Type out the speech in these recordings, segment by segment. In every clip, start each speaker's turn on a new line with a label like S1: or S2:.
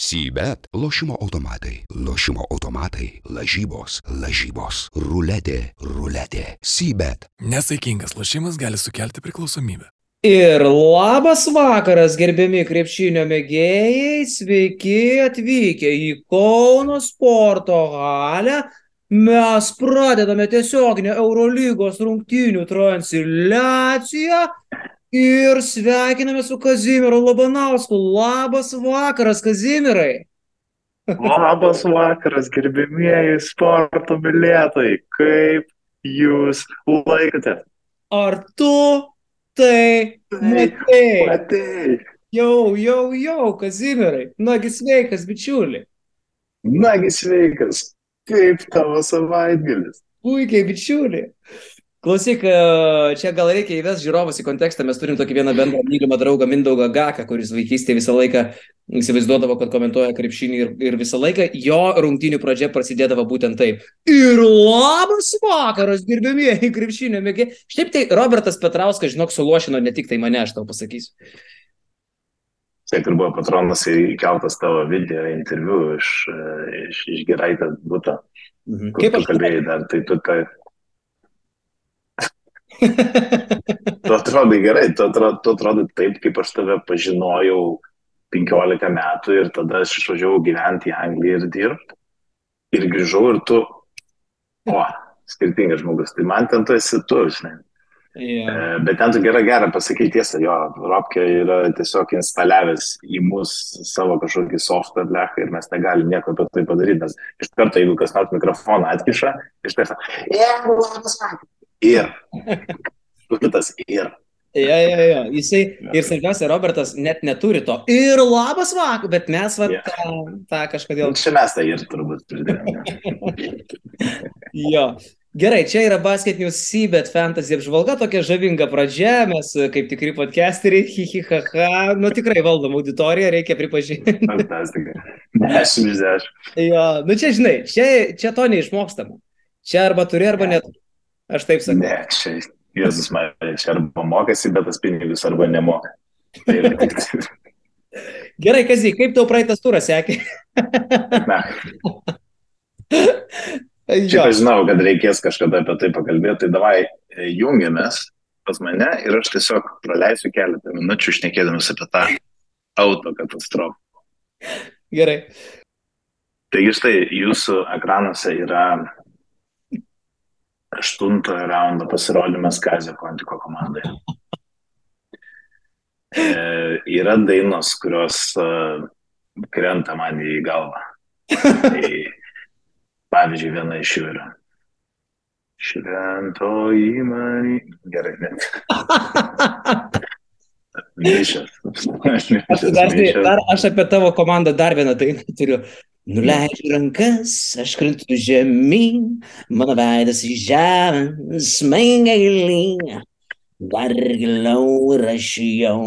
S1: Sybet - lošimo automatai, lošimo automatai, lažybos, lažybos, ruletė, ruletė. Sybet.
S2: Nesaikingas lošimas gali sukelti priklausomybę.
S3: Ir labas vakaras, gerbiami krepšinio mėgėjai, sveiki atvykę į Kauno sporto halę. Mes pradedame tiesioginę Eurolygos rungtynių transliaciją ir sveikiname su Kazimiru Labanausku. Labas vakaras, Kazimirai.
S4: Labas vakaras, gerbimieji sporto mylėtojai. Kaip jūs laikote?
S3: Ar tu tai matei?
S4: Matei.
S3: Jau, jau, jau, Kazimirai. Nagi sveikas, bičiuli.
S4: Nagi sveikas. Kaip tavo savaitgalis?
S3: Puikiai, bičiuli. Klausyk, e, čia gal reikia įvesti žiūrovus į kontekstą. Mes turim tokį vieną bendrą mylimą draugą Mindaugą Gaką, kuris vaikystėje visą laiką įsivaizduodavo, kad komentuoja krepšinį ir, ir visą laiką jo rungtynių pradžia prasidėdavo būtent taip. Ir labas vakaras, gerbėmieji krepšinio mėgiai. Štaip tai Robertas Petrauskas, žinok, suluošino ne tik tai mane, aš tau pasakysiu.
S4: Taip ir buvo patronas įkeltas tavo video interviu iš, iš, iš Geraitės būto.
S3: Mhm. Kaip aš
S4: kalbėjai dar, tai tu tai... Tu atrodai gerai, tu atrodai, tu atrodai taip, kaip aš tave pažinojau 15 metų ir tada aš išvažiavau gyventi į Angliją ir dirbti. Ir grįžau ir tu, o, skirtingas žmogus. Tai man ten tu esi tu, žinai. E, Bet ten tu gerą gerą pasakyti tiesą, jo, Robkė yra tiesiog instaliavęs į mus savo kažkokį softą blechą ir mes negalim nieko apie tai padaryti, nes iš karto, jeigu kas nors mikrofoną atkiša, iš karto, "Yeah, labas vakaras." ir, tas ir,
S3: Ja, ja, ja. Jisai ir svarbiausia, Robertas net neturi to. Ir labas vakaras, bet mes va,
S4: Ja.
S3: tą, tą kažkodėl.
S4: čia mes tai ir turbūt pridėjome.
S3: Jo. Gerai, čia yra Basket News Seabed Fantasy apžvalga, tokia žavinga pradžia, mes e, kaip tikri podcasteriai, hihihaha, nu tikrai valdom auditoriją, reikia pripažinti.
S4: Fantastika. Dešimt iš dešimt.
S3: Jo, nu čia žinai, čia, čia to neišmokstama. Čia arba turi, arba net. Aš taip sakau.
S4: Ne, čia Jėzus man, čia arba mokasi, bet tas pinigus arba nemoka. Tai
S3: Gerai, Kazy, kaip tau praeitas turas sekė?
S4: Na,
S3: Jo.
S4: Šiaip aš žinau, kad reikės kažkada apie tai pakalbėti, tai davai e, jungiamės pas mane ir aš tiesiog praleisiu keletą minučių šnekėdamas apie tą auto katastrofą.
S3: Gerai.
S4: Taigi štai jūsų ekranuose yra aštuntojo raundo pasirodymas Kazio Kontiko komandai. E, yra dainos, kurios e, krenta man į galvą. Tai, pavyzdžiui, viena iš jų yra. Šventoji Marija. Gerai, ne. Mišas.
S3: Aš, dar, dar, aš apie tavo komandą dar vieną dainą turiu. Nuleidžiu rankas, aš krintu žemyn, mano veidas į žemę, smengia gilyn. Dar giliau ir aš jau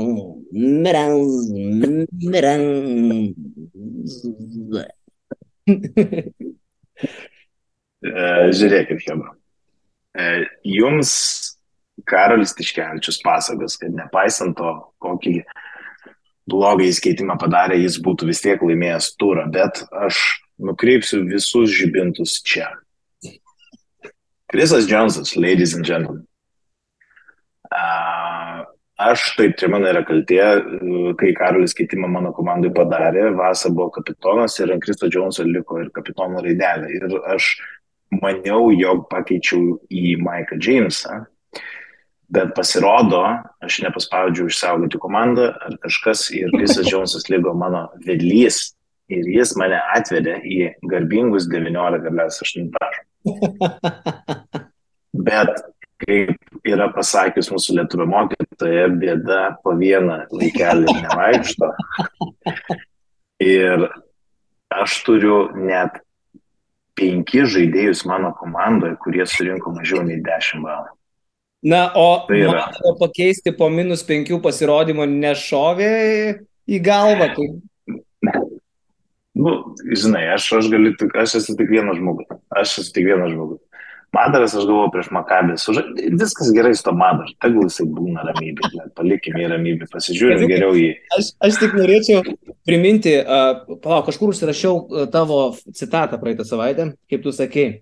S3: mirans, mirans.
S4: Žiūrėkit, Hebra. E, Jums Karolis Tiškevičius pasakos, kad nepaisant to, kokį blogą įskaitimą padarė, jis būtų vis tiek laimėjęs turą, bet aš nukreipsiu visus žibintus čia. Krisas Džonsas, ladies and gentlemen. A, Aš taip, čia mano yra kaltė, kai Karolis keitimą mano komandai padarė, Vasa buvo kapitonas ir ant Kristo Džonso liko ir kapitono raidelė. Ir aš maniau, jog pakeičiau į Maiką Jamesą, bet pasirodo, aš nepaspaudžiau išsaugoti komandą ar kažkas ir Krisas Džonsas lygo mano vedlys ir jis mane atvedė į garbingus 19,8 taškų. Bet kaip yra pasakius mūsų lietuvių mokytoja, bėda po vieną vaikelį nevaikšto. Ir aš turiu net penki žaidėjus mano komandoje, kurie surinko mažiau nei 10 balų.
S3: Na, o
S4: Tai
S3: tavo pakeisti po minus penkių pasirodymų nešovė į galvą. Tai...
S4: Nu, žinai, aš, aš, galiu, tik- aš esu tik vienas žmogus. Aš esu tik vienas žmogus. Madaras, aš galvoju, prieš Makabį. Suža... Viskas gerai su to Madaru. Tegul jisai būna ramybė. Palikime į ramybę, pasižiūrėm geriau jį.
S3: Aš, aš tik norėčiau priminti, uh, palauk, kažkur užsirašiau tavo citatą praeitą savaitę, kaip tu sakei.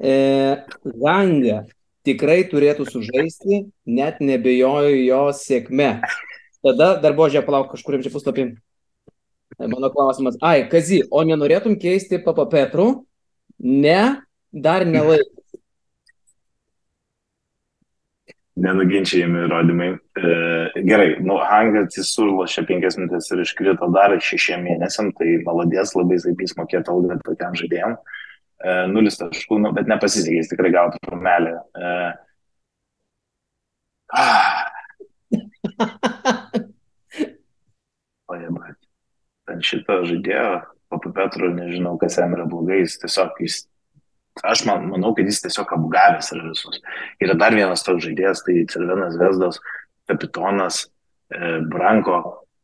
S3: E, Ganga tikrai turėtų sužaisti, net nebejoju jo sėkme. Tada dar buvo, žiūrėk, palauk, kažkuriam čia puslapį. Mano klausimas, ai, Kazy, o nenorėtum keisti Papa Petru? Ne, dar nelaikas.
S4: Nenuginčiajami įrodymai. E, gerai, nu, Hangas įsurlošė penkias minutės ir iškrito dar šešiem mėnesiam, tai maladės labai zaipys mokėti algą tokiam žaidėjim. E, nulis taškų, nu, bet nepasisekė, jis tikrai gautų trumelį. E, ah. Pajabat. Ant šito žaidėjo, Papa Petro, nežinau, kas jam yra blogai, jis tiesiog jis Aš man, manau, kad jis tiesiog apgavęs yra visus. Yra dar vienas toks žaidėjas, tai Cervenas Vesdas, kapitonas e, Branko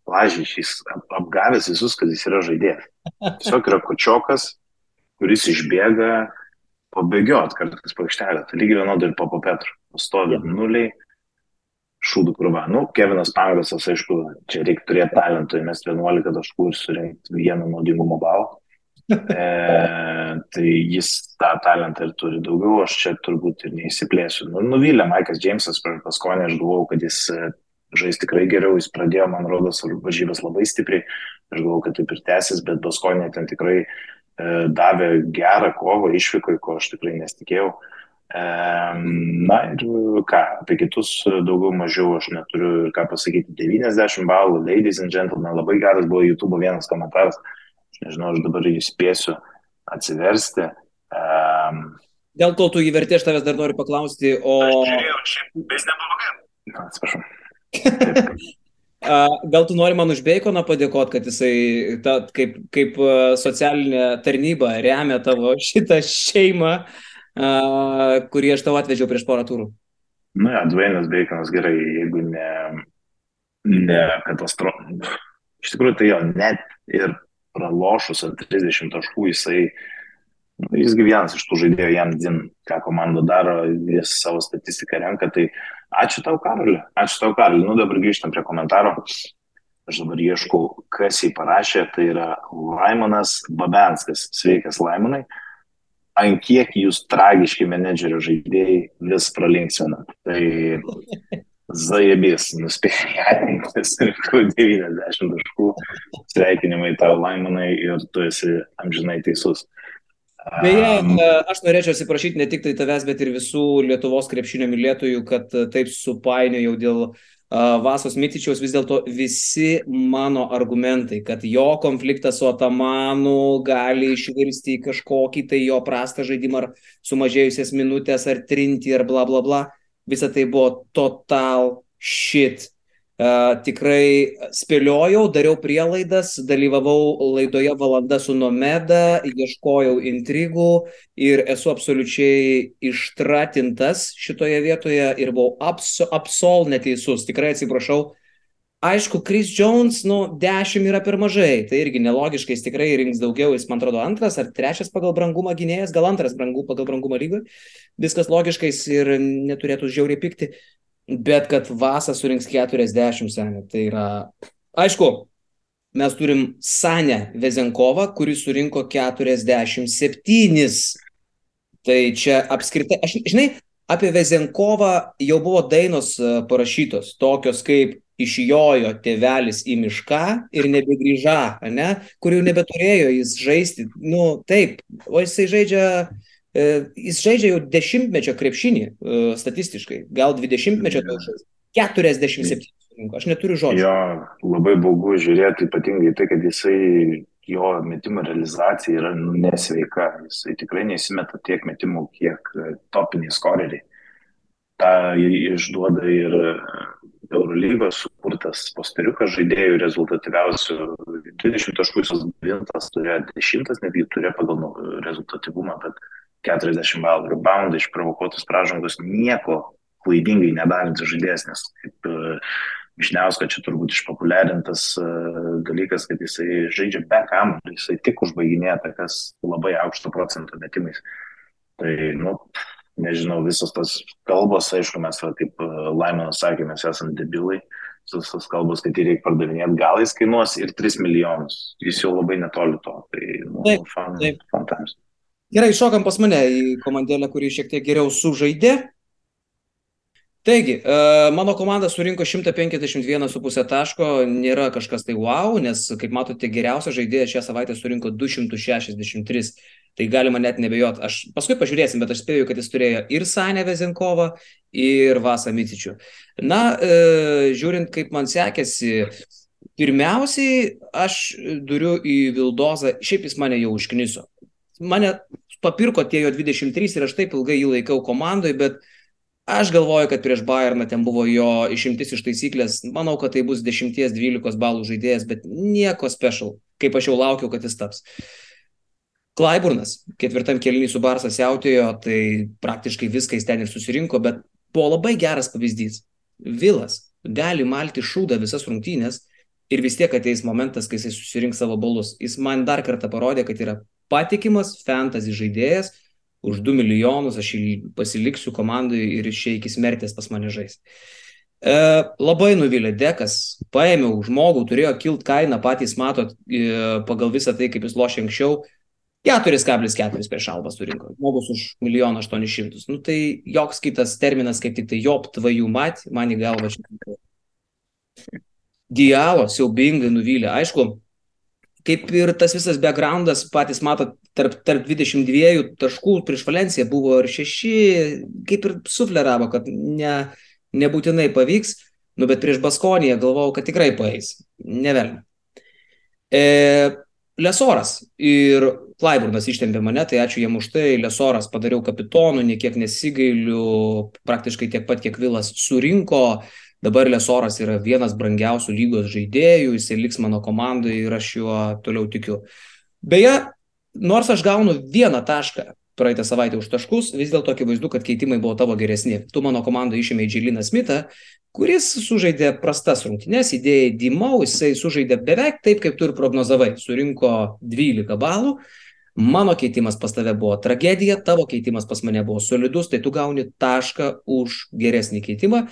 S4: Lažys, jis apgavęs visus, kad jis yra žaidėjas. Tiesiog yra kočiokas, kuris išbėga pabėgiot kartais po aikštelę. Tai lygiai vienodai ir po Petru. Stovi nuliai, šūdų krūva. Nu, Kevinas Pangosas, aišku, čia reikia turėti talentų, įmesti 11 taškų ir surinkti vieną naudingumo balą. E, tai jis tą talentą ir turi daugiau, aš čia turbūt ir neįsiplėsiu. Nu, nuvylė Maikas Džeimsas per paskonį, aš galvojau, kad jis e, žais tikrai geriau, jis pradėjo, man rodos, varžybas labai stipriai, aš galvojau, kad taip ir tęsis, bet paskonė ten tikrai e, davė gerą kovą išvykai, ko aš tikrai nesitikėjau. E, na ir ką, apie kitus daugiau mažiau aš neturiu ir ką pasakyti. 90 balų, ladies and gentlemen, labai geras buvo YouTube vienas komentaras. E, nežinau, aš dabar jį spėsiu atsiversti. Um,
S3: Dėl to tu įvertė, aš tavęs dar noriu paklausti, o...
S4: Aš žiūrėjau, šiaip, neblogai. Na, atsiprašau.
S3: Gal tu nori man už Beikoną padėkoti, kad jisai ta, kaip, kaip socialinė tarnyba remia tavo šitą šeimą, kurį aš tau atvežiau prieš porą turų?
S4: Na, ja, Dvainas Beikonas gerai, jeigu ne, ne katastrofa. Iš tikrųjų, tai jo net ir pralošus ant 30 taškų, jisai, nu, jisgi vienas iš tų žaidėjų jam din, ką komanda daro, jis savo statistiką renka, tai ačiū tau, Karoli, ačiū tau, Karoli. Nu, dabar grįžtam prie komentaro. Aš dabar ieškau, kas jį parašė, tai yra Laimonas Babenskas. Sveikas, Laimonai. Ant kiek jūs tragiški menedžerio žaidėjai vis pralinksminat. Tai Zajebės nuspėjo atminti, surinkau 90 taškų. Sveikinimai tau, Laimonai, ir tu esi amžinai teisus.
S3: Beje, aš norėčiau atsiprašyti ne tik tai tavęs, bet ir visų Lietuvos krepšinio mylėtojų, kad taip supainiojau dėl Vasos Mitičiaus vis dėlto visi mano argumentai, kad jo konfliktas su Atamanu gali išvirsti į kažkokį tai jo prastą žaidimą ar sumažėjusias minutės ar trinti ar bla bla bla visa tai buvo total shit. Tikrai spėliojau, dariau prielaidas, dalyvavau laidoje valanda su Nomeda, ieškojau intrigų ir esu absoliučiai ištratintas šitoje vietoje ir buvau abso, absol neteisus. Tikrai atsiprašau, Aišku, Chris Jones, nu, 10 yra per mažai, tai irgi nelogiškai, jis tikrai rinks daugiau, jis man atrodo antras ar trečias pagal brangumą gynėjas, gal antras brangų pagal brangumą lygoj, viskas logiškais ir neturėtų žiauriai pikti, bet kad Vasa surinks 40 senė, tai yra, aišku, mes turim Sanę Vezenkovą, kuris surinko 47. Tai čia apskritai, aš, žinai, apie Vezenkovą jau buvo dainos parašytos, tokios kaip išjojo tėvelis į mišką ir nebegrįža, ne, kur jau nebeturėjo jis žaisti. Nu, taip, o jisai žaidžia, e, jis žaidžia jau dešimtmečio krepšinį e, statistiškai, gal dvidešimtmečio daugiau. 47. Aš neturiu žodžių.
S4: Jo, labai baugu žiūrėti ypatingai tai, kad jisai jo metimo realizacija yra nesveika. Jisai tikrai nesimeta tiek metimų, kiek topiniai skoreriai. Ta išduoda ir Eurolygos sukurtas posteriukas žaidėjų rezultatyviausių 20 taškų jis devintas turėjo 10, netgi turėjo pagal nu, rezultatyvumą, bet 40 balų reboundai išprovokuotus pražangus nieko klaidingai nedarantis žaidėjas, nes kaip Mišniauska čia turbūt išpopuliarintas dalykas, kad jisai žaidžia be kamuolio, jisai tik užbaiginėja takas labai aukšto procento metimais. Tai, nu, nežinau, visos tos kalbos, aišku, mes, va, kaip e, Laimonas sakė, mes esame debilai, visos tos kalbos, kad jį reikia pardavinėti, gal jis kainuos ir 3 milijonus, jis jau labai netoli to, tai, nu,
S3: Taip,
S4: fan,
S3: taip.
S4: fan times.
S3: Gerai, šokam pas mane į komandėlę, kuri šiek tiek geriau sužaidė. Taigi, e, mano komanda surinko 151,5 taško, nėra kažkas tai wow, nes, kaip matote, geriausia žaidėja šią savaitę surinko 263. Tai galima net nebejot. Aš paskui pažiūrėsim, bet aš spėju, kad jis turėjo ir Sanę Vezinkovą, ir Vasą Micičių. Na, e, žiūrint, kaip man sekėsi, pirmiausiai aš duriu į Vildozą, šiaip jis mane jau užkniso. Mane papirko tie jo 23 ir aš taip ilgai jį laikau komandoje, bet Aš galvoju, kad prieš Bayerną ten buvo jo išimtis iš taisyklės. Manau, kad tai bus 10-12 balų žaidėjas, bet nieko special, kaip aš jau laukiau, kad jis taps. Klaiburnas ketvirtam kelnį su Barsas jautėjo, tai praktiškai viską jis ten ir susirinko, bet buvo labai geras pavyzdys. Vilas gali malti šūdą visas rungtynės ir vis tiek ateis momentas, kai jisai susirinks savo balus. Jis man dar kartą parodė, kad yra patikimas fantasy žaidėjas, už 2 milijonus aš pasiliksiu komandai ir išeikis mertės pas mane žais. E, labai nuvylė Dekas, paėmiau žmogų, turėjo kilt kainą, patys matot e, pagal visą tai, kaip jis lošia anksčiau, 4,4 prieš albas surinko, žmogus už 1 800 000. Nu tai joks kitas terminas, kaip tik tai jop tvajų mat, man į galvą šitą. Dialo siaubingai nuvylė. Aišku, kaip ir tas visas backgroundas, patys matot, tarp, tarp 22 taškų prieš Valenciją buvo ir 6, kaip ir sufleravo, kad ne, nebūtinai pavyks, nu bet prieš Baskoniją galvojau, kad tikrai paeis. Nevelna. E, Lesoras ir Klaiburnas ištempė mane, tai ačiū jam už tai. Lesoras padariau kapitonu, niekiek nesigailiu, praktiškai tiek pat, kiek Vilas surinko. Dabar Lesoras yra vienas brangiausių lygos žaidėjų, jisai liks mano komandoje ir aš juo toliau tikiu. Beje, nors aš gaunu vieną tašką praeitą savaitę už taškus, vis dėlto akivaizdu, kad keitimai buvo tavo geresni. Tu mano komandoje išėmė Džiliną Smithą, kuris sužaidė prastas rungtynes, idėjai Dimau, jisai sužaidė beveik taip, kaip tu ir prognozavai. Surinko 12 balų. Mano keitimas pas tave buvo tragedija, tavo keitimas pas mane buvo solidus, tai tu gauni tašką už geresnį keitimą.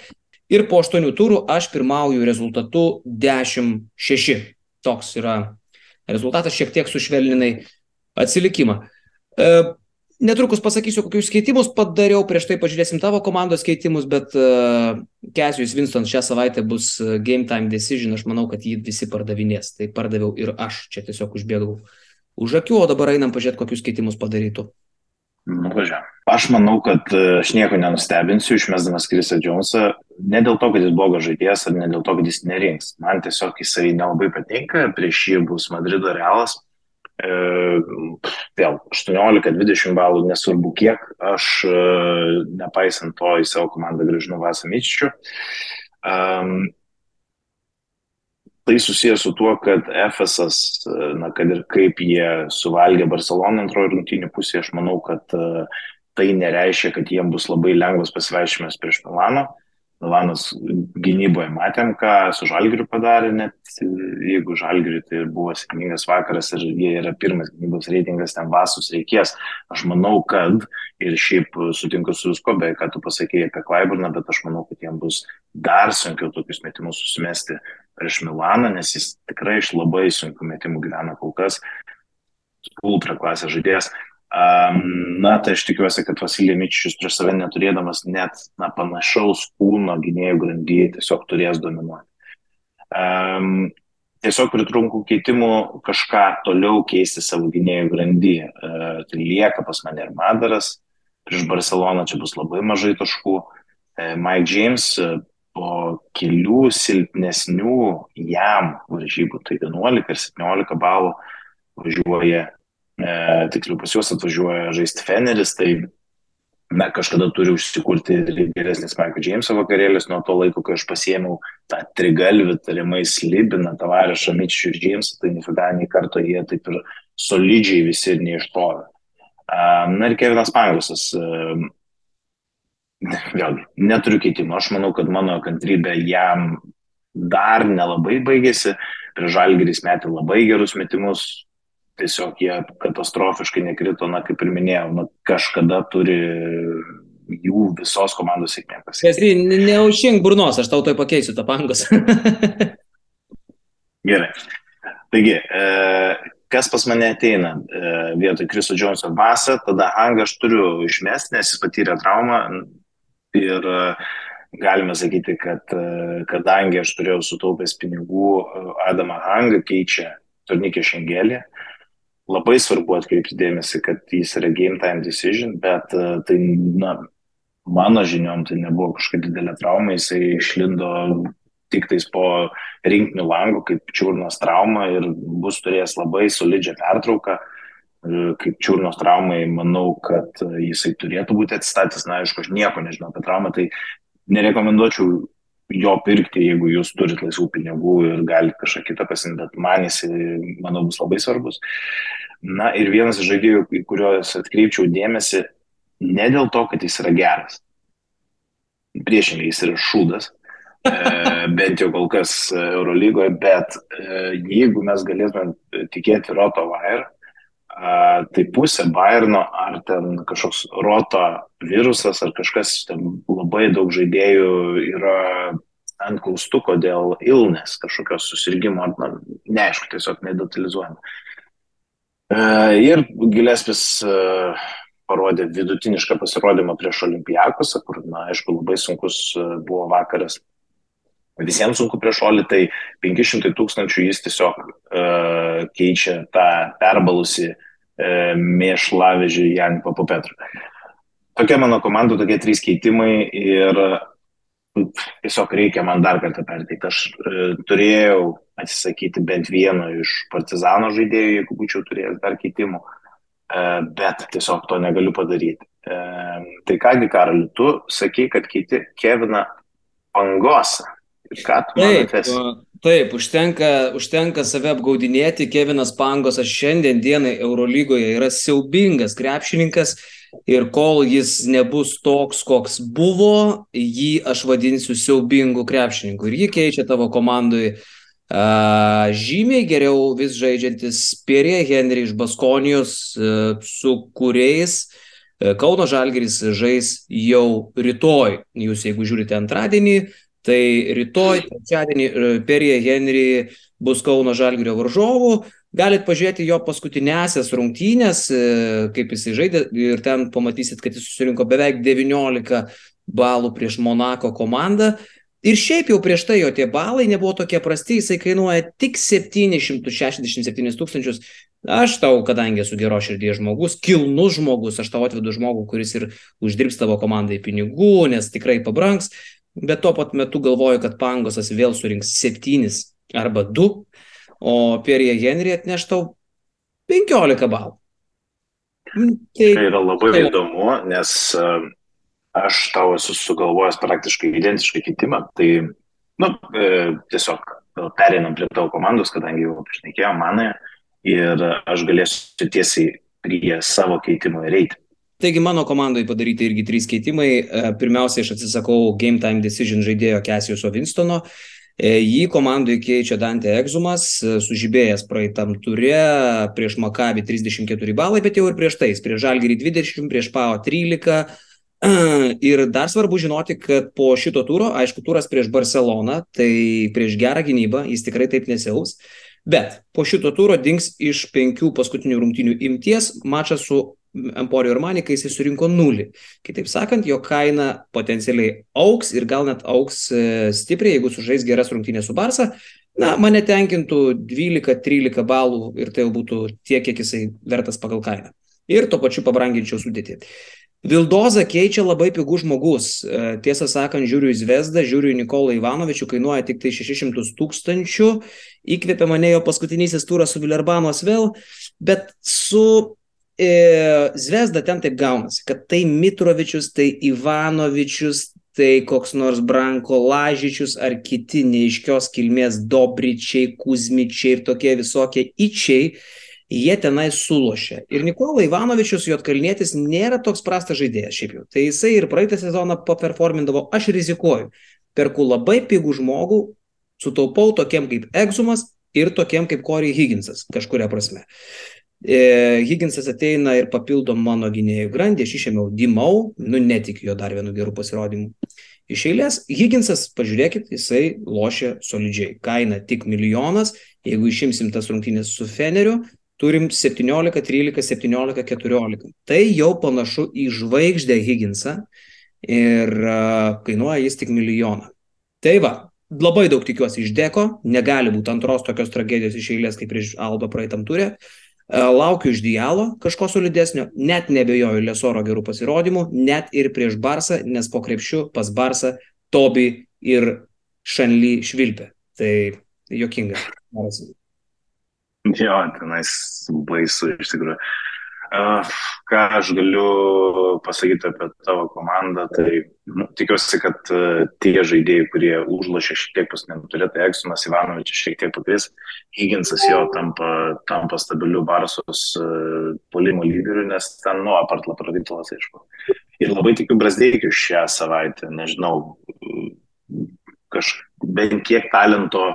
S3: Ir po 8 turų aš pirmauju rezultatu 10-6. Toks yra rezultatas, šiek tiek sušvelninai atsilikimą. E, Netrukus pasakysiu, kokius keitimus padariau, prieš tai pažiūrėsim tavo komandos keitimus, bet uh, Kesijus Winston šią savaitę bus game time decision, aš manau, kad jį visi pardavinės. Tai pardaviau ir aš čia tiesiog užbėgau už akių, o dabar einam pažiūrėti, kokius keitimus padarytų.
S4: Nu, važiuoju. Aš manau, kad aš nieko nenustebinsiu, išmesdamas Krisą Džonsą, ne dėl to, kad jis blogas žaidėjas, ar ne dėl to, kad jis nerinks. Man tiesiog jisai nelabai patinka, prieš jį bus Madrido realas. E, vėl 18-20 balų, nesvarbu kiek, aš e, nepaisant to į savo komandą grįžinu Vasą Myčičių. Um, tai susijęs su tuo, kad Efesas, na, kad ir kaip jie suvalgė Barceloną antrojo rungtynių pusėje, aš manau, kad uh, tai nereiškia, kad jiems bus labai lengvas pasivaišymas prieš Milano. Milanas gynyboje matėm, ką su Žalgiriu padarė, net jeigu Žalgiriu tai buvo sėkmingas vakaras ir jie yra pirmas gynybos reitingas, ten vasus reikės. Aš manau, kad ir šiaip sutinku su visko, be ką tu pasakėjai apie Klaiburną, bet aš manau, kad jiems bus dar sunkiau tokius metimus susimesti prieš Milaną, nes jis tikrai iš labai sunkių metimų gyvena kol kas. Ultra klasės žaidėjas. Na, tai aš tikiuosi, kad Vasilijai Mičius prieš save neturėdamas net na, panašaus kūno gynėjų grandyje tiesiog turės dominuoti. Um, tiesiog pritrunkų keitimų kažką toliau keisti savo gynėjų grandyje. Uh, tai lieka pas mane ir Madaras, prieš Barceloną čia bus labai mažai taškų. Uh, Mike James uh, po kelių silpnesnių jam varžybų, tai 11 ir 17 balų važiuoja tiksliau pas juos atvažiuoja žaisti Feneris, tai na, kažkada turi užsikurti geresnis Michael Jameso vakarėlis nuo to laiko, kai aš pasiėmiau tą trigalvį, tarimai Slibiną, Tavarešą, Mičių ir Jamesą, tai nifida nei karto jie taip ir solidžiai visi ir neištovė. Na ir Kevinas Pangosas, vėlgi, neturiu keitimo, aš manau, kad mano kantrybė jam dar nelabai baigėsi, prie Žalgiris metė labai gerus metimus, tiesiog jie katastrofiškai nekrito, na kaip ir minėjau, na, kažkada turi jų visos komandos sėkmė pasiekti.
S3: Pesri, neužšink burnos, aš tau toj pakeisiu tą pangos.
S4: Gerai. Taigi, e, kas pas mane ateina e, vietoj Kriso Džonso basą, tada Hangą aš turiu išmesti, nes jis patyrė traumą ir e, galime sakyti, kad kadangi aš turėjau sutaupęs pinigų, Adamą Hangą keičia Tornikė Šengelį. Labai svarbu atkreipti dėmesį, kad jis yra game time decision, bet tai, na, mano žiniom tai nebuvo kažkokia didelė trauma, jisai išlindo tik tais po rinkinių langų, kaip čiurnos trauma ir bus turėjęs labai solidžią pertrauką. Kaip čiurnos traumai, manau, kad jisai turėtų būti atsistatęs. Na, aišku, aš nieko nežinau apie traumą, tai nerekomenduočiau jo pirkti, jeigu jūs turite laisvų pinigų ir galite kažką kitą pasimti, bet man jis, manau, bus labai svarbus. Na ir vienas iš žaidėjų, į kuriuos atkreipčiau dėmesį, ne dėl to, kad jis yra geras. Priešingai, jis yra šūdas, E, bent jau kol kas Eurolygoje, bet e, jeigu mes galėtume tikėti Roto Wire, tai pusė Bayerno ar ten kažkoks Roto virusas ar kažkas, ten labai daug žaidėjų yra ant klaustuko dėl ilnes, kažkokios susirgymo, na, neaišku, tiesiog nedetalizuojama. E, ir Gilespis parodė vidutinišką pasirodymą prieš Olimpijakosą, kur, na, aišku, labai sunkus buvo vakaras visiems sunku prieš Olį, tai 500 tūkstančių jis tiesiog uh, keičia tą perbalusi uh, mėšlavežį Janį Papupetru. Tokia mano komanda, tokie trys keitimai ir tiesiog reikia man dar kartą perteikti. Aš uh, turėjau atsisakyti bent vieno iš partizano žaidėjų, jeigu būčiau turėjęs dar keitimų, uh, bet tiesiog to negaliu padaryti. Uh, tai kągi, Karaliu, tu sakai, kad keiti Keviną Pangosą. Ką tu
S3: taip, taip užtenka, užtenka save apgaudinėti. Kevinas Pangosas šiandien dienai Eurolygoje yra siaubingas krepšininkas ir kol jis nebus toks, koks buvo, jį aš vadinsiu siaubingu krepšininku. Ir jį keičia tavo komandai uh, žymiai geriau vis žaidžiantis Pierre Henry iš Baskonijos, uh, su kuriais Kauno Žalgeris žais jau rytoj. Jūs, jeigu žiūrite antradienį, Tai rytoj, trečiadienį, e, Perija Henry bus Kauno Žalgirio varžovų. Galit pažiūrėti jo paskutinėsias rungtynės, e, kaip jisai žaidė ir ten pamatysit, kad jis susirinko beveik 19 balų prieš Monako komandą. Ir šiaip jau prieš tai jo tie balai nebuvo tokie prasti, jisai kainuoja tik 767 tūkstančius. Aš tau, kadangi esu gero širdies žmogus, kilnus žmogus, aš tau atvedu žmogų, kuris ir uždirbs tavo komandai pinigų, nes tikrai pabranks bet tuo pat metu galvoju, kad Pangosas vėl surinks septynis arba du, o Pierre Henry atneštau 15 balų.
S4: Mm, tai, tai yra labai tai... įdomu, nes e, aš tau esu sugalvojęs praktiškai identišką kitimą, tai nu, e, tiesiog pereinam prie tavo komandos, kadangi jau išnekėjom manąją ir aš galėsiu tiesiai prie savo keitimo ir eiti.
S3: Taigi mano komandai padaryti irgi trys keitimai. E, pirmiausia, aš atsisakau Game Time Decision žaidėjo Kesiuso Winstono. E, jį komandai keičia Dante Egzumas, e, sužibėjęs praeitam turė, prieš Makabį 34 balai, bet jau ir prieš tais, prieš Žalgirį 20, prieš Pao 13. Ir dar svarbu žinoti, kad po šito turo, aišku, turas prieš Barceloną, tai prieš gerą gynybą, jis tikrai taip nesiaus. Bet po šito turo dings iš penkių paskutinių rungtinių imties mačas su Emporio ir Mani, kai jisai surinko nulį. Kitaip sakant, jo kaina potencialiai auks ir gal net auks e, stipriai, jeigu sužais geras rungtynės su Barsa. Na, mane tenkintų 12-13 balų ir tai jau būtų tiek, kiek jisai vertas pagal kainą. Ir tuo pačiu pabranginčiau sudėti. Vildoza keičia labai pigų žmogus. E, tiesą sakant, žiūriu į Zvezdą, žiūriu į Nikolą Ivanovičių, kainuoja tik tai 600 tūkstančių. Įkvėpė mane jo paskutinysis turas su Vilerbanos vėl, bet su Zvezda ten taip gaunasi, kad tai Mitrovičius, tai Ivanovičius, tai koks nors Branko Lažičius ar kiti neiškios kilmės Dobričiai, Kuzmičiai ir tokie visokie ičiai, jie tenai sulošia. Ir Nikola Ivanovičius, Jotkalnietis, nėra toks prastas žaidėjas šiaip jau. Tai jisai ir praeitą sezoną paperformindavo, aš rizikuoju. Perku labai pigų žmogų, sutaupau tokiem kaip Egzumas ir tokiem kaip Corey Higginsas kažkuria prasme. E, Higginsas ateina ir papildo mano gynėjų grandį, aš išėmiau Dimau, nu netikiu jo dar vienu geru pasirodymu. Iš eilės, Higginsas, pažiūrėkit, jisai lošia solidžiai. Kaina tik milijonas, jeigu išimsim tas rungtynės su Feneriu, turim 17, 13, 17, 14. Tai jau panašu į žvaigždę Higginsą ir uh, kainuoja jis tik milijoną. Tai va, labai daug tikiuosi iš Deko, negali būti antros tokios tragedijos iš eilės kaip prieš Alba praeitam turė. Laukiu iš Dialo kažko solidesnio, net nebejoju Lesoro gerų pasirodymų, net ir prieš Barsą, nes po krepšių pas Barsą Tobi ir Šanly švilpė. Tai jokinga.
S4: Jo, tenais baisu iš tikrųjų. Ką aš galiu pasakyti apie tavo komandą, tai nu, tikiuosi, kad uh, tie žaidėjai, kurie užlošė šiek tiek pasneturė, tai Eksonas Ivanovičius šiek tiek pakris, Higginsas jo tampa, tampa stabiliu Barsos uh, polimo lyderiu, nes ten, nu, apart Lapraditolas, aišku. Ir labai tikiu Brasdeikiu šią savaitę, nežinau, kaž, bent kiek talento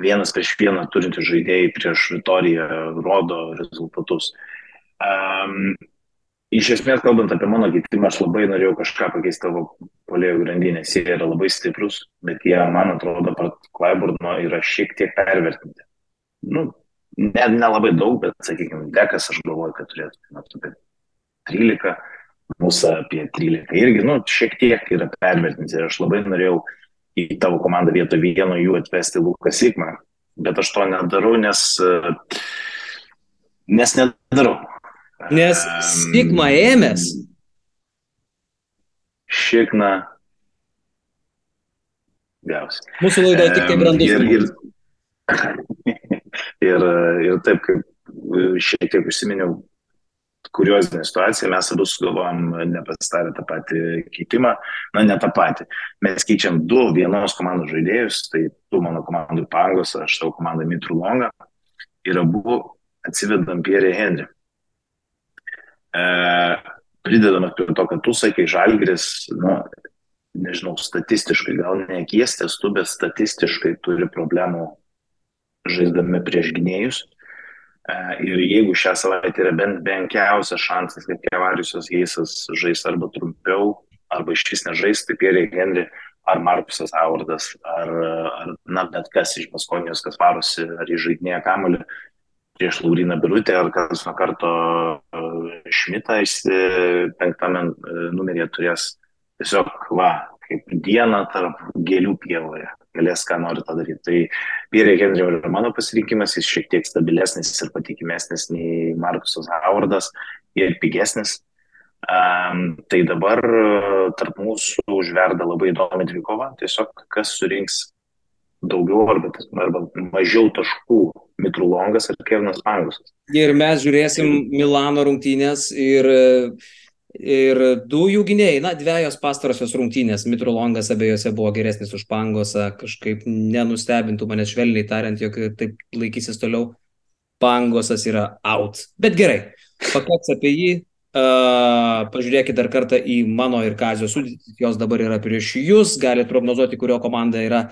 S4: vienas prieš vieną turinti žaidėjai prieš Vitoriją rodo rezultatus. Uh, Um, iš esmės, kalbant apie mano keitimą, aš labai norėjau kažką pakeisti tavo polėjų grandinės. Jie yra labai stiprus, bet jie, man atrodo, pat Klaiburno yra šiek tiek pervertinti. Nu, ne, nelabai daug, bet, sakykime, dekas aš galvoju, kad turėtų apie 13, mūsų apie 13 irgi, nu, šiek tiek yra pervertinti. Ir aš labai norėjau į tavo komandą vietoj vieno jų atvesti Lukas Sigmą, bet aš to nedarau, nes, nes nedarau.
S3: Nes Sigma ėmės.
S4: Šikna. Gausi.
S3: Mūsų laidoje tik tai brandus.
S4: Ir, ir, ir, ir taip, kaip šiek tiek užsiminiau, kuriozinė situacija, mes abu sugalvojom nepasitarę tą patį keitimą, na ne tą patį. Mes keičiam du vienos komandos žaidėjus, tai tu mano komandai Pangos, aš tavo komandai Mitru Longa ir abu atsivedam Pierre Henry. E, pridedama prie to, kad tu sakai, Žalgris, nu, nežinau, statistiškai, gal ne kies testu, bet statistiškai turi problemų žaisdami prieš gynėjus. E, ir jeigu šią savaitę yra bent menkiausias šansas, kad Kevariusas Heisas žais arba trumpiau, arba iš vis nežais, tai Pierre Henry ar Markusas Avardas, ar, ar na, bet kas iš Baskonijos, kas varosi, ar įžaidinėja kamuolį, prieš Lauriną Birutę ar kas nuo karto e, Šmitą penktame e, numeryje turės tiesiog, va, kaip diena tarp gėlių pievoje. Galės, ką nori tą daryti. Tai Pierre Henry yra mano pasirinkimas, jis šiek tiek stabilesnis ir patikimesnis nei Markusas Howardas ir pigesnis. Um, tai dabar e, tarp mūsų užverda labai įdomi dvikova. Tiesiog kas surinks daugiau arba, arba mažiau taškų Mitrulongas ar Kevinas Pangusas.
S3: Ir mes žiūrėsim Milano rungtynės ir, ir du jų gynėjai, na, dviejos pastarosios rungtynės. Mitrulongas abiejose buvo geresnis už Pangosą, kažkaip nenustebintų mane švelniai tariant, jog taip laikysis toliau. Pangosas yra out. Bet gerai, pakaks apie jį. Uh, pažiūrėkit dar kartą į mano ir Kazio sudėtį, jos dabar yra prieš jūs, galite prognozuoti, kurio komanda yra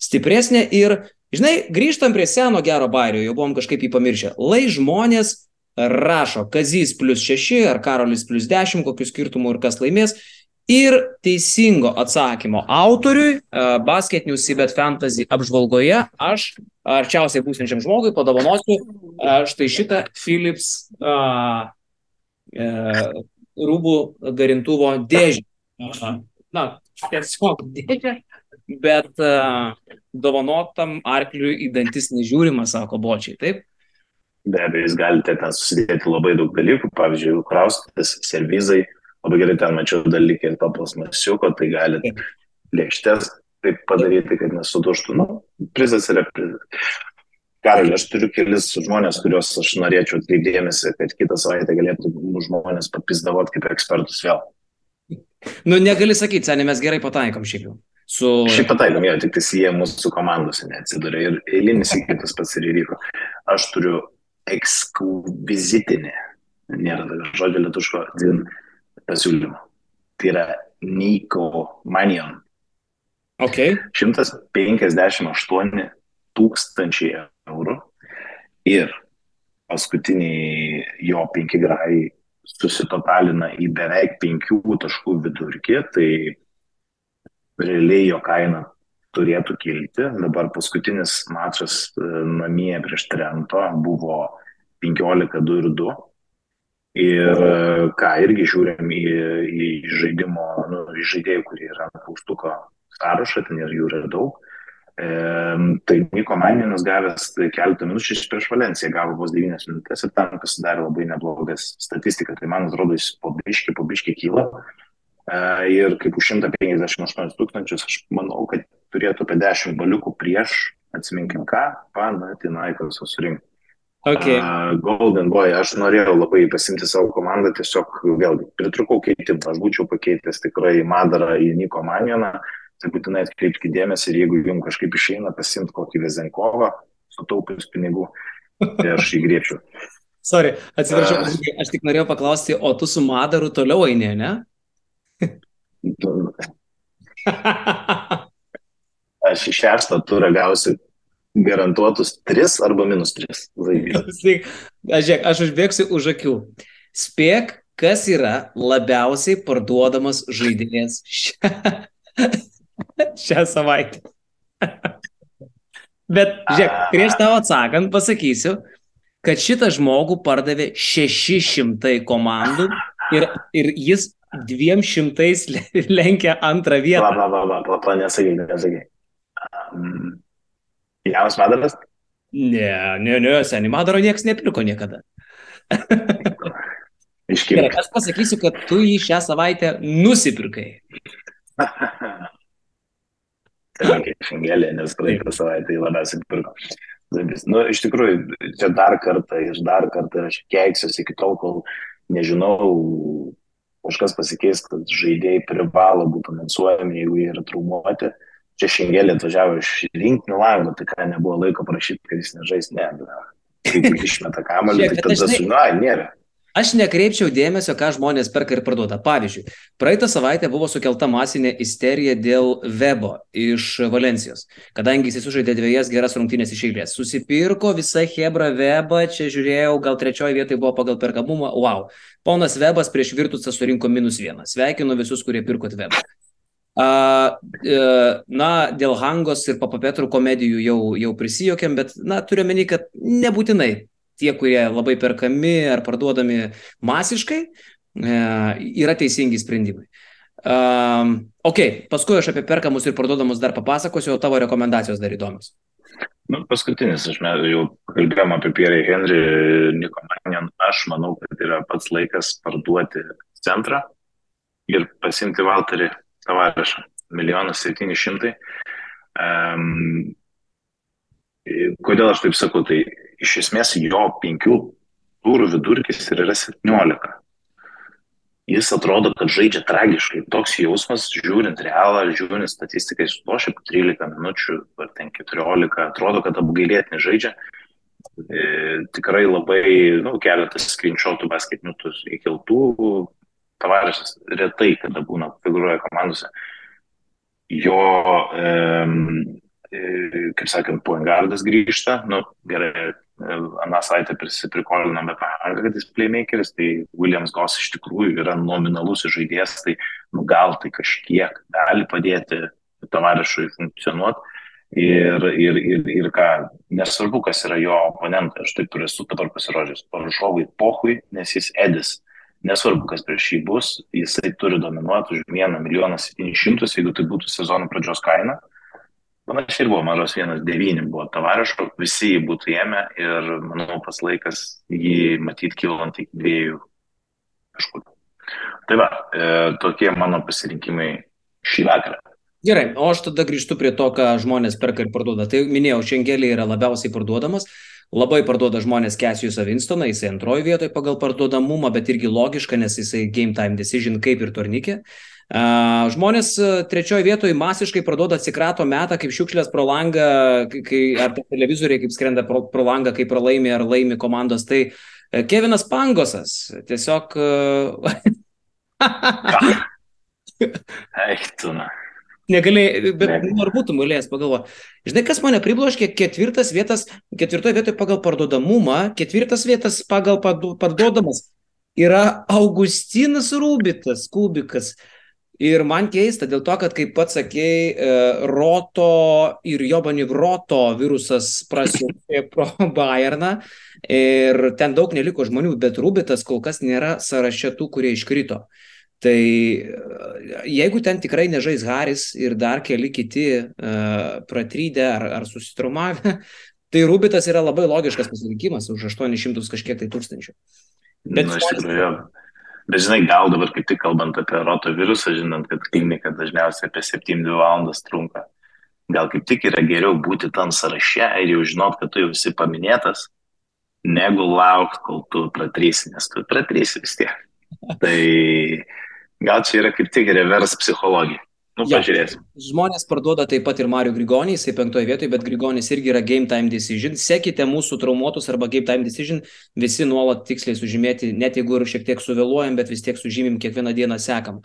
S3: stipresnė ir Žinai, grįžtam prie seno gero bairio, jau buvom kažkaip jį pamiršę. Lai žmonės rašo, Kazys plus 6 ar Karolis plus 10, kokiu skirtumu ir kas laimės. Ir teisingo atsakymo autoriui uh, Basket News Sibet Fantasy apžvalgoje aš arčiausiai būsinčiam žmogui padovanosiu uh, štai šitą Philips uh, uh, rūbų garintuvo dėžę. Uh, na, tiesiog dėžę bet uh, dovanotam arkliui į dantis nežiūrima, sako bočiai, taip?
S4: Be abejo, jūs galite ten susidėti labai daug dalykų, pavyzdžiui, kraustis, servizai, labai gerai ten mačiau dalykį ir to plasmasiuko, tai galite lėkštės taip padaryti, kad nesuduštų. Nu, prizas yra prizas. Karaliu, aš turiu kelis žmonės, kuriuos aš norėčiau atkreipdėmėsi, kad kitą savaitę galėtų žmonės papizdavot kaip ekspertus vėl.
S3: Nu, negali sakyti, seniai, mes gerai pataikom šiaip jau.
S4: Su... Šiaip pataikom, jo, tik jie mūsų komandose neatsiduria ir eilinis įkaitas pats ir įvyko. Aš turiu ekskluzitinį, nėra tokio žodžio lietuško, dzin pasiūlymą. Tai yra Niko Manion.
S3: Okay.
S4: 158 tūkstančiai eurų ir paskutiniai jo penki grajai susitotalina į beveik penkių taškų vidurkį, tai realiai jo kaina turėtų kilti. Dabar paskutinis mačas e, namie prieš Trento buvo 15-2 ir 2. Ir e, ką irgi žiūrim į, į žaidimo, nu, į žaidėjų, kurie yra paustuko sąrašą, ten ir jų yra daug. E, tai Niko Maninas gavęs keletą minučių prieš Valenciją, gavo vos 9 minutės ir tam pasidarė labai neblogas statistika. Tai man atrodo, jis po biški, po biški kyla. E, ir kaip už 158 tūkstančius, aš manau, kad turėtų apie 10 baliukų prieš, atsiminkim ką, Panathinaikos surinkti.
S3: Okay.
S4: Golden Boy, aš norėjau labai pasimti savo komandą, tiesiog vėlgi pritrukau keitimą, aš būčiau pakeitęs tikrai Madarą į Niko Manioną, tai būtinai atkreipkite dėmesį ir jeigu jums kažkaip išeina pasimti kokį Vezenkovą, sutaupius pinigų, tai aš jį grėpčiau.
S3: Sorry, atsiprašau, aš tik norėjau paklausti, o tu su Madaru toliau eini, ne?
S4: aš iš šešto turą gausiu garantuotus 3 arba minus 3 laimėjimus.
S3: aš, aš užbėgsiu už akių. Spėk, kas yra labiausiai parduodamas žaidėjas šią, šią savaitę. Bet, žiūrėk, prieš tavo atsakant pasakysiu, kad šitą žmogų pardavė 600 komandų ir, ir jis 200 lenkia antrą vietą.
S4: Pala, pala, pala, pala, nesakyk, nesakyk. Um, Janas Madaras?
S3: Ne, ne, ne, seniai Madaro niekas nepirko niekada.
S4: Iškirpk.
S3: Aš pasakysiu, kad tu jį šią savaitę nusipirkai.
S4: Taigi, šengelė, nes praeitą savaitę jį labiausiai pirko. Nu, iš tikrųjų, čia dar kartą ir dar kartą aš keiksiuosi iki tol, kol nežinau, kažkas pasikeis, kad žaidėjai privalo būti anonsuojami, jeigu jie yra traumuoti. Čia šengelė atvažiavo iš rinkinių lango, tai ką nebuvo laiko prašyti, kad jis nežais, ne, kai tik išmeta kamalį, tai tada na, nėra.
S3: Aš nekreipčiau dėmesio, ką žmonės perka ir parduoda. Pavyzdžiui, praeitą savaitę buvo sukelta masinė isterija dėl Webo iš Valencijos, kadangi jis sužaidė dviejas geras rungtynės iš eilės. Susipirko visą Hebra Webą, čia žiūrėjau, gal trečioje vietoje buvo pagal perkamumą. Wow. Ponas Webas prieš Virtusą surinko minus vieną. Sveikinu visus, kurie pirkot Webą. E, na, dėl Hangos ir Papapetrų komedijų jau, jau prisijokėm, bet, na, turiu meni, kad nebūtinai tie, kurie labai perkami ar parduodami masiškai, e, yra teisingi sprendimai. Um, ok, paskui aš apie perkamus ir parduodamus dar papasakosiu, o tavo rekomendacijos dar įdomios.
S4: Nu, paskutinis, aš jau kalbėjom apie Pierre Henry, Niko Manion, aš manau, kad yra pats laikas parduoti centrą ir pasimti Valterį Tavarašą. Milijonas septyni šimtai. Um, kodėl aš taip sakau, tai iš esmės jo penkių turų vidurkis ir yra 17. Jis atrodo, kad žaidžia tragiškai. Toks jausmas, žiūrint realą, žiūrint statistikai, su to šiaip 13 minučių ar ten 14, atrodo, kad apgailėtinai žaidžia. E, tikrai labai, nu, keletas screenshotų basketinių įkeltų Tavaresas retai, kada būna figūruoja komandose, jo, e, kaip sakant, poengardas grįžta, nu, gerai, aną savaitę prisiprikoliname pangą, kad jis playmakeris, tai Williams Goss iš tikrųjų yra nominalus žaidėjas, tai nu, gal tai kažkiek gali padėti Tavarešui funkcionuoti. Ir, ir, ir, ir ką, nesvarbu, kas yra jo oponentai, aš taip ir esu dabar pasirodžius, Parušovui pohui, nes jis Edis nesvarbu, kas prieš jį bus, jisai turi dominuoti už 1 milijoną 700, jeigu tai būtų sezono pradžios kaina. Panašiai ir buvo mažos 1,9 buvo tavariško, visi jį būtų ėmę ir manau pas laikas jį matyti kilant iki dviejų kažkur. Tai va, e, tokie mano pasirinkimai šį vakarą.
S3: Gerai, o aš tada grįžtu prie to, ką žmonės perka ir parduoda. Tai minėjau, šengelė yra labiausiai parduodamas. Labai parduoda žmonės Kesijusą Winstoną, jisai antroji vietoje pagal parduodamumą, bet irgi logiška, nes jisai game time decision kaip ir turnikė. Uh, žmonės trečioje vietoje masiškai parduoda atsikrato metą kaip šiukšlės pro langą, kai, ar televizoriai kaip skrenda pro, pro langą, kai pralaimi ar laimi komandos. Tai Kevinas Pangosas tiesiog...
S4: Eik tu, na.
S3: Negalėjai, bet nu, ar būtum galėjęs pagalvoti. Žinai, kas mane pribloškė? Ketvirtas vietas, ketvirtoje vietoje pagal parduodamumą, ketvirtas vietas pagal parduodamas yra Augustinas Rubitas, Kubikas. Ir man keista dėl to, kad, kaip pats sakėjai, e, Roto ir Jobanig Roto virusas prasiekė pro Bayerną ir ten daug neliko žmonių, bet Rubitas kol kas nėra sąraše tų, kurie iškrito. Tai jeigu ten tikrai nežais Haris ir dar keli kiti uh, pratrydę ar, ar susitraumavę, tai Rubitas yra labai logiškas pasirinkimas už 800 kažkiek tai tūkstančių.
S4: Bet, Na, iš tikrųjų, bet žinai, gal dabar kaip tik kalbant apie rotavirusą, žinant, kad klinika dažniausiai apie 7-2 valandas trunka, gal kaip tik yra geriau būti tam sąraše ir jau žinot, kad tu jau esi paminėtas, negu laukti, kol tu pratrysi, nes tu pratrysi vis tiek. Tai Gal čia yra kaip tik revers psichologija. Nu, ja. pažiūrėsim.
S3: Žmonės parduoda taip pat ir Mario Grigonį, jisai penktoje vietoje, bet Grigonis irgi yra game time decision. Sekite mūsų traumuotus arba game time decision, visi nuolat tiksliai sužymėti, net jeigu ir šiek tiek suvėluojam, bet vis tiek sužymim kiekvieną dieną sekam.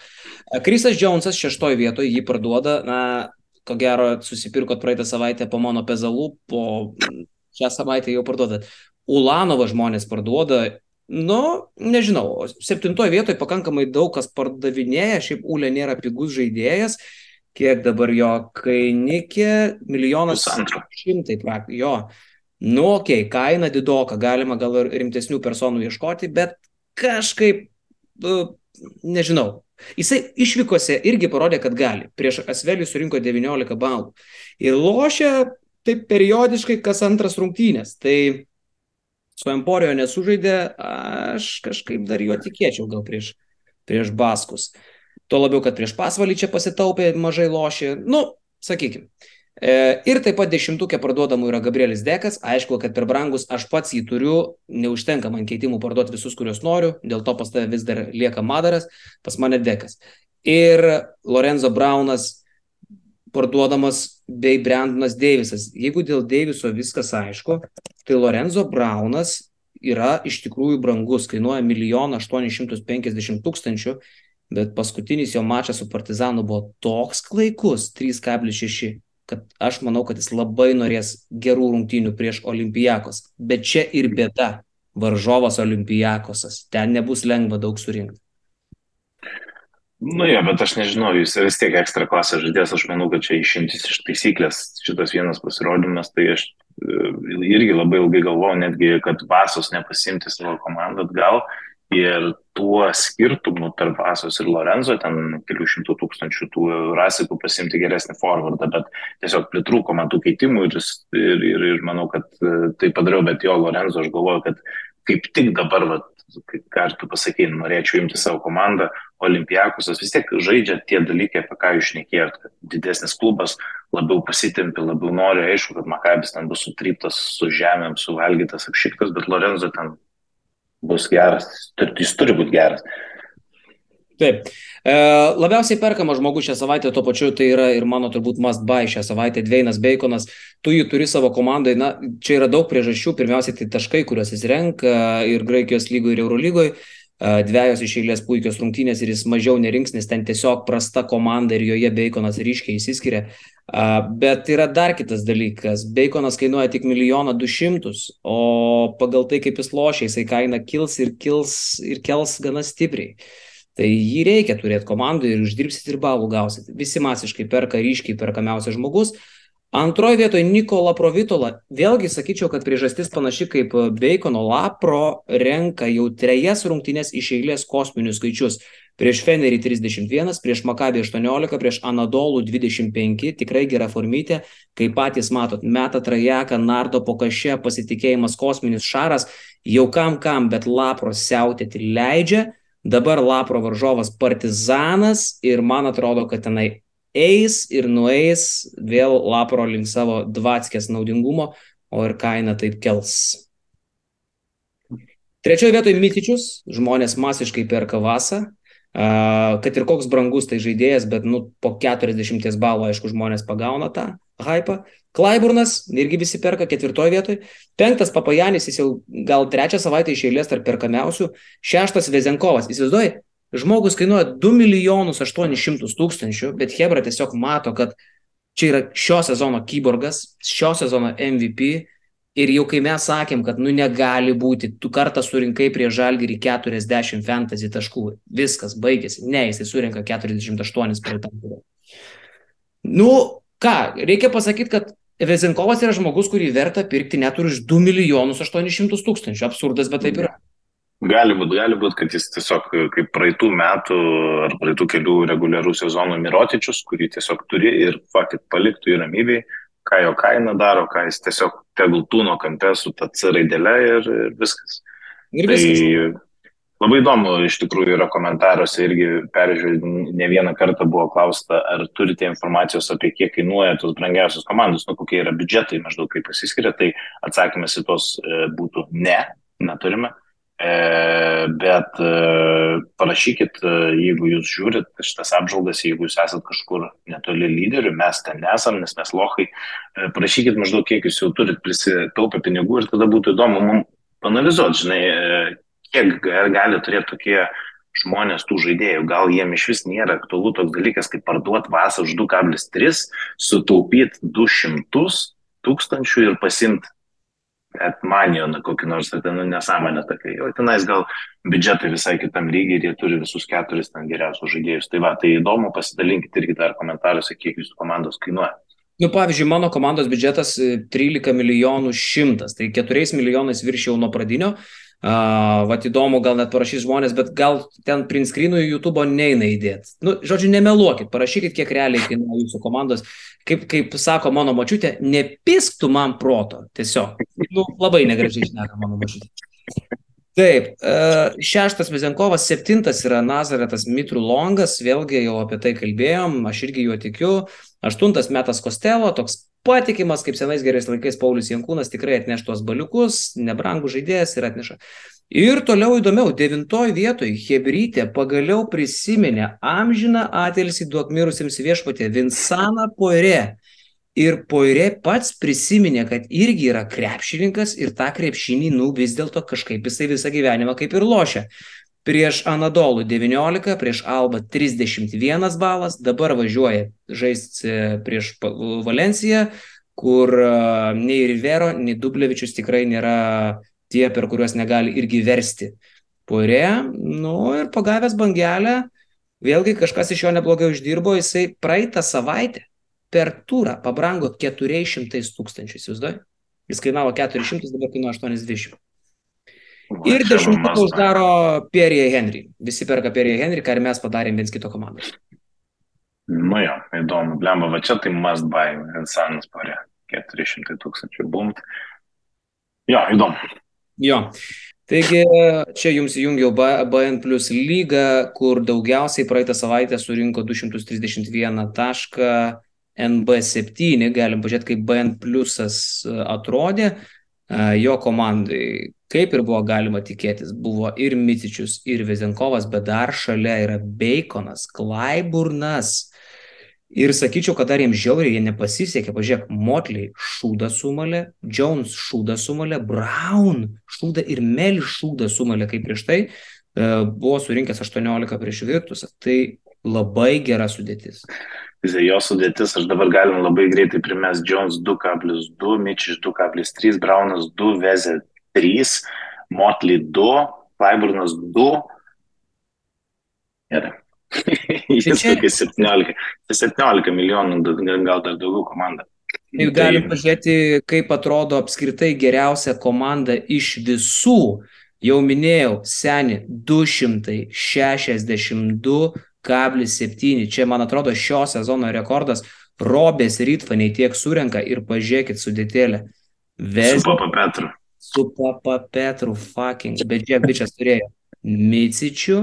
S3: Krisas Jonesas šeštoje vietoje jį parduoda, na, ko gero susipirkot praeitą savaitę po mano pezalų, po šią savaitę jau parduodat. Ulanovą žmonės parduoda, Nu, nežinau, septintoje vietoje pakankamai daug kas pardavinėja, šiaip Ulė nėra pigus žaidėjas, kiek dabar jo kainikė, milijonas šimtai praktiškai, jo. Nu, okei, okay, kaina didoka, galima gal ir rimtesnių personų ieškoti, bet kažkaip, nežinau. Jisai išvykose irgi parodė, kad gali. Prieš Asvelį surinko 19 balų. Ir lošia taip periodiškai kas antras rungtynės. Tai su Emporijo nesužaidė, aš kažkaip dar juo tikėčiau gal prieš, prieš Baskus. Tuo labiau, kad prieš pasvalį čia pasitaupė, mažai lošė. Nu, sakykime. Ir taip pat dešimtukė parduodamų yra Gabrielis Dekas. Aišku, kad per brangus aš pats jį turiu, neužtenka man keitimų parduoti visus, kuriuos noriu, dėl to pas tave vis dar lieka Madaras, pas mane Dekas. Ir Lorenzo Braunas parduodamas bei Brendonas Deivisas. Jeigu dėl Deiviso viskas aišku, tai Lorenzo Braunas yra iš tikrųjų brangus, kainuoja 1 850 tūkstančių, bet paskutinis jo mačas su Partizanu buvo toks klaikus, 3,6, kad aš manau, kad jis labai norės gerų rungtynių prieš Olimpijakos. Bet čia ir bėda, varžovas Olimpijakosas, ten nebus lengva daug surinkti.
S4: Nu jo, bet aš nežinau, jis vis tiek ekstra klasės žaidėjas, aš manau, kad čia išimtis iš taisyklės šitas vienas pasirodymas, tai aš e, irgi labai ilgai galvojau, netgi, kad Vasos nepasimti savo komandą atgal ir tuo skirtumu tarp Vasos ir Lorenzo, ten kelių šimtų tūkstančių tų rasikų pasimti geresnį forwardą, bet tiesiog pritrūko man tų keitimų ir, ir, ir, ir manau, kad e, tai padariau, bet jo Lorenzo aš galvoju, kad kaip tik dabar, vat, ką tu pasakai, norėčiau imti savo komandą, Olimpiakusas vis tiek žaidžia tie dalykai, apie ką jūs šnekėjot, kad didesnis klubas labiau pasitempi, labiau nori, aišku, kad Makabis ten bus sutryptas su žemėm, suvalgytas, apšiktas, bet Lorenzo ten bus geras, jis turi būti geras.
S3: Taip. E, labiausiai perkamas žmogus šią savaitę, tuo pačiu tai yra ir mano turbūt must buy šią savaitę, Dveinas Baconas, tu jį turi savo komandai, na, čia yra daug priežasčių, pirmiausiai tai taškai, kuriuos jis renka ir Graikijos lygoje, ir Eurolygoje, dviejos iš eilės puikios rungtynės ir jis mažiau nerinks, nes ten tiesiog prasta komanda ir joje Baconas ryškiai įsiskiria. Bet yra dar kitas dalykas. Baconas kainuoja tik milijoną du šimtus, o pagal tai, kaip jis lošia, jisai kaina kils ir kils ir kels gana stipriai. Tai jį reikia turėti komandai ir uždirbsit ir balų gausit. Visi masiškai perka ryškiai perkamiausias žmogus, Antroje vietoje Nikola Provitola. Vėlgi sakyčiau, kad priežastis panaši kaip Bacono Lapro renka jau trejas rungtynės iš eilės kosminius skaičius. Prieš Fenerį 31, prieš Makabį 18, prieš Anadolų 25, tikrai gera formytė, kaip patys matot, meta trajeką, nardo po kažė, pasitikėjimas kosminis šaras, jau kam kam, bet Lapro siautėti leidžia. Dabar Lapro varžovas Partizanas ir man atrodo, kad tenai eis ir nueis vėl lapro link savo dvatskės naudingumo, o ir kaina taip kels. Trečioje vietoje Mitičius, žmonės masiškai perka vasą, kad ir koks brangus tai žaidėjas, bet nu, po 40 balų, aišku, žmonės pagauna tą hypą. Klaiburnas, irgi visi perka ketvirtoje vietoje. Penktas Papajanis, jis jau gal trečią savaitę iš eilės tarp perkamiausių. Šeštas Vezenkovas. Įsivaizduoji, Žmogus kainuoja 2 milijonus 800 tūkstančių, bet Hebra tiesiog mato, kad čia yra šio sezono kyborgas, šio sezono MVP ir jau kai mes sakėm, kad nu negali būti, tu kartą surinkai prie žalgyrį 40 fantasy taškų, viskas baigėsi, ne, jisai surinka 48 per tą turą. Nu, ką, reikia pasakyti, kad Vezinkovas yra žmogus, kurį verta pirkti net už 2 milijonus 800 tūkstančių. Absurdas, bet taip yra.
S4: Gali būti, gali būti, kad jis tiesiog kaip praeitų metų ar praeitų kelių reguliarų sezonų Mirotičius, kurį tiesiog turi ir fakit paliktų į ramybėj, ką jo kaina daro, ką jis tiesiog tegul tūno kampe su ta C raidelė ir, ir viskas.
S3: Ir viskas.
S4: Tai labai įdomu, iš tikrųjų yra komentaruose irgi peržiūrėjau, ne vieną kartą buvo klausta, ar turite informacijos apie kiek kainuoja tos brangiausios komandos, nu kokie yra biudžetai maždaug kaip pasiskiria, tai atsakymas į tos e, būtų ne, neturime. E, bet e, parašykit, jeigu jūs žiūrit šitas apžvalgas, jeigu jūs esat kažkur netoli lyderių, mes ten nesam, nes mes lohai, parašykit maždaug, kiek jūs jau turit prisitaupę pinigų ir tada būtų įdomu mums panalizuoti, žinai, kiek gali turėti tokie žmonės tų žaidėjų, gal jiem iš vis nėra aktualu toks dalykas, kaip parduoti vasą už 2,3, sutaupyti 200 tūkstančių ir pasimti Etmanijoną kokį nors, tai ten nu, nesąmonė tokia. O tenais gal biudžetai visai kitam lygiai ir jie turi visus keturis ten geriausius žaidėjus. Tai va, tai įdomu, pasidalinkite irgi dar komentaruose, kiek jūsų komandos kainuoja.
S3: Nu, pavyzdžiui, mano komandos biudžetas 13 e, milijonų šimtas, tai 4 milijonais viršiau nuo pradinio, Uh, vat įdomu, gal net parašys žmonės, bet gal ten print screenų į YouTube neina įdėti. Nu, žodžiu, nemeluokit, parašykit, kiek realiai kainuoja jūsų komandos. Kaip, kaip sako mano mačiutė, nepisktų man proto. Tiesiog. Nu, labai negražiai šneka mano mačiutė. Taip, šeštas Vizenkovas, septintas yra Nazaretas Mitru Longas, vėlgi jau apie tai kalbėjom, aš irgi juo tikiu. Aštuntas metas Kostelo, toks patikimas, kaip senais gerais laikais Paulius Jankūnas tikrai atneš tuos baliukus, nebrangų žaidėjas ir atneša. Ir toliau įdomiau, devintoj vietoj Hebrytė pagaliau prisiminė amžiną atilsį duok mirusiems viešpatė Vinsaną Poirė. Ir Poirė pats prisiminė, kad irgi yra krepšininkas ir tą krepšinį, nu vis dėlto kažkaip jisai visą gyvenimą kaip ir lošia prieš Anadolų 19, prieš Alba 31 balas, dabar važiuoja žaisti prieš Valenciją, kur e, nei Rivero, nei Dublevičius tikrai nėra tie, per kuriuos negali irgi versti. Porė, nu ir pagavęs bangelę, vėlgi kažkas iš jo neblogai uždirbo, jisai praeitą savaitę per turą pabrango 400 tūkstančių, įsivaizduoju? Jis kainavo 400, dabar kainuoja 80. Ir dešimtuką uždaro Pierre Henry. Visi perka Pierre Henry, ką ir mes padarėm viens kito komandos.
S4: Nu jo, įdomu, blemba, va čia tai must buy, Insanas parė, 400 tūkstančių bumt. Jo, įdomu.
S3: Jo. Taigi čia jums įjungiau BN plus lygą, kur daugiausiai praeitą savaitę surinko 231 tašką NB7, galim pažiūrėti, kaip BN plusas atrodė jo komandai kaip ir buvo galima tikėtis, buvo ir Micičius, ir Vezenkovas, bet dar šalia yra Baconas, Klaiburnas. Ir sakyčiau, kad dar jiems žiauriai jie nepasisekė. Pažiūrėk, Motley šūdą sumalė, Jones šūdą sumalė, Brown šūdą ir Mel šūdą sumalė, kaip prieš tai e, buvo surinkęs 18 prieš Virtusą. Tai labai gera sudėtis.
S4: Jo sudėtis, aš dabar galim labai greitai primest Jones 2,2, Mitchell 2,3, Brownas 2, Vezė 3, Motley 2, Clyburnas 2. Gerai. Jis tai tokia 17, 17 milijonų, gal dar daugiau komanda.
S3: Ir galim tai... pažiūrėti, kaip atrodo apskritai geriausia komanda iš visų. Jau minėjau, seni 262,7. Čia, man atrodo, šio sezono rekordas. Robės Rytfaniai tiek surenka ir pažiūrėkit sudėtėlę.
S4: Ves... Su Papa Petru
S3: su Papa Petru fucking, bet žiūrėk, bičias turėjo Micičių,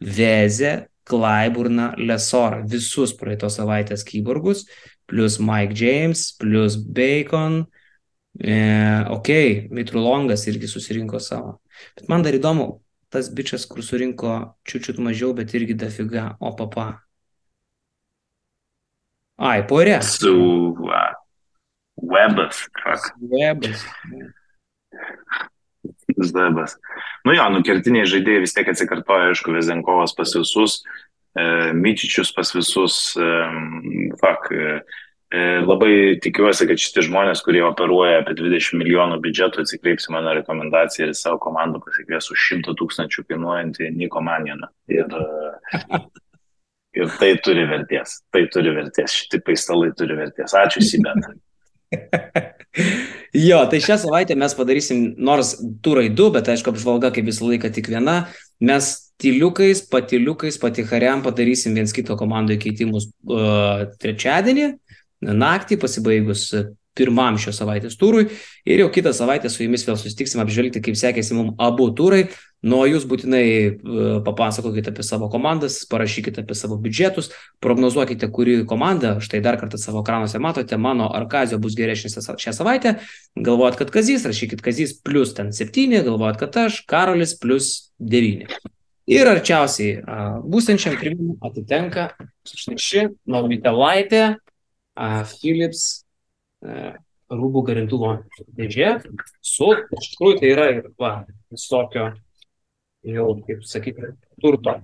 S3: Vezę, Klaiburną, Lesorą, visus praeitos savaitės kyborgus, plus Mike James, plus Bacon, e, ok, Mitrulongas irgi susirinko savo. Bet man dar įdomu, tas bičias, kur surinko čiučiut mažiau, bet irgi dafiga, o papa. Ai, porė.
S4: Su uh, Webas.
S3: Webas.
S4: Zdabas. Nu jo, nu kertiniai žaidėjai vis tiek atsikartoja, aišku, Vezenkovas pas visus, e, Myčičius pas visus, e, fak. E, labai tikiuosi, kad šitie žmonės, kurie operuoja apie 20 milijonų biudžetų, atsikreips į mano rekomendaciją ir savo komandą pasikvies už 100 tūkstančių kainuojantį Niko Manjaną. Ir, e, ir tai turi vertės, tai turi vertės, šitie paistalai turi vertės. Ačiū, Sibet.
S3: jo, tai šią savaitę mes padarysim nors turai du, bet aišku, apžvalga kaip visą laiką tik viena. Mes tyliukais, patiliukais, patihariam padarysim viens kito komandai keitimus uh, trečiadienį, naktį pasibaigus pirmam šios savaitės turui ir jau kitą savaitę su jumis vėl susitiksim apžvelgti, kaip sekėsi mums abu turai. Nuo jūs būtinai e, papasakokite apie savo komandas, parašykite apie savo biudžetus, prognozuokite, kuri komanda, štai dar kartą savo ekranuose matote, mano ar Kazio bus geresnis šią savaitę, galvojat, kad Kazys, rašykit Kazys plus ten 7, galvojat, kad aš, Karolis plus 9. Ir arčiausiai būsenčiam priminimu atitenka ši Novitelaitė, Philips rūbų garintuvo dėžė su, iš tikrųjų tai yra ir va, visokio jau, kaip sakyti, turto.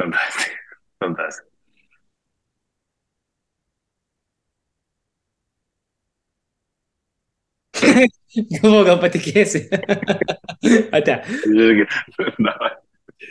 S4: Fantastika. Fantastika.
S3: Galvoju, gal patikėsi. Ate.
S4: Irgi.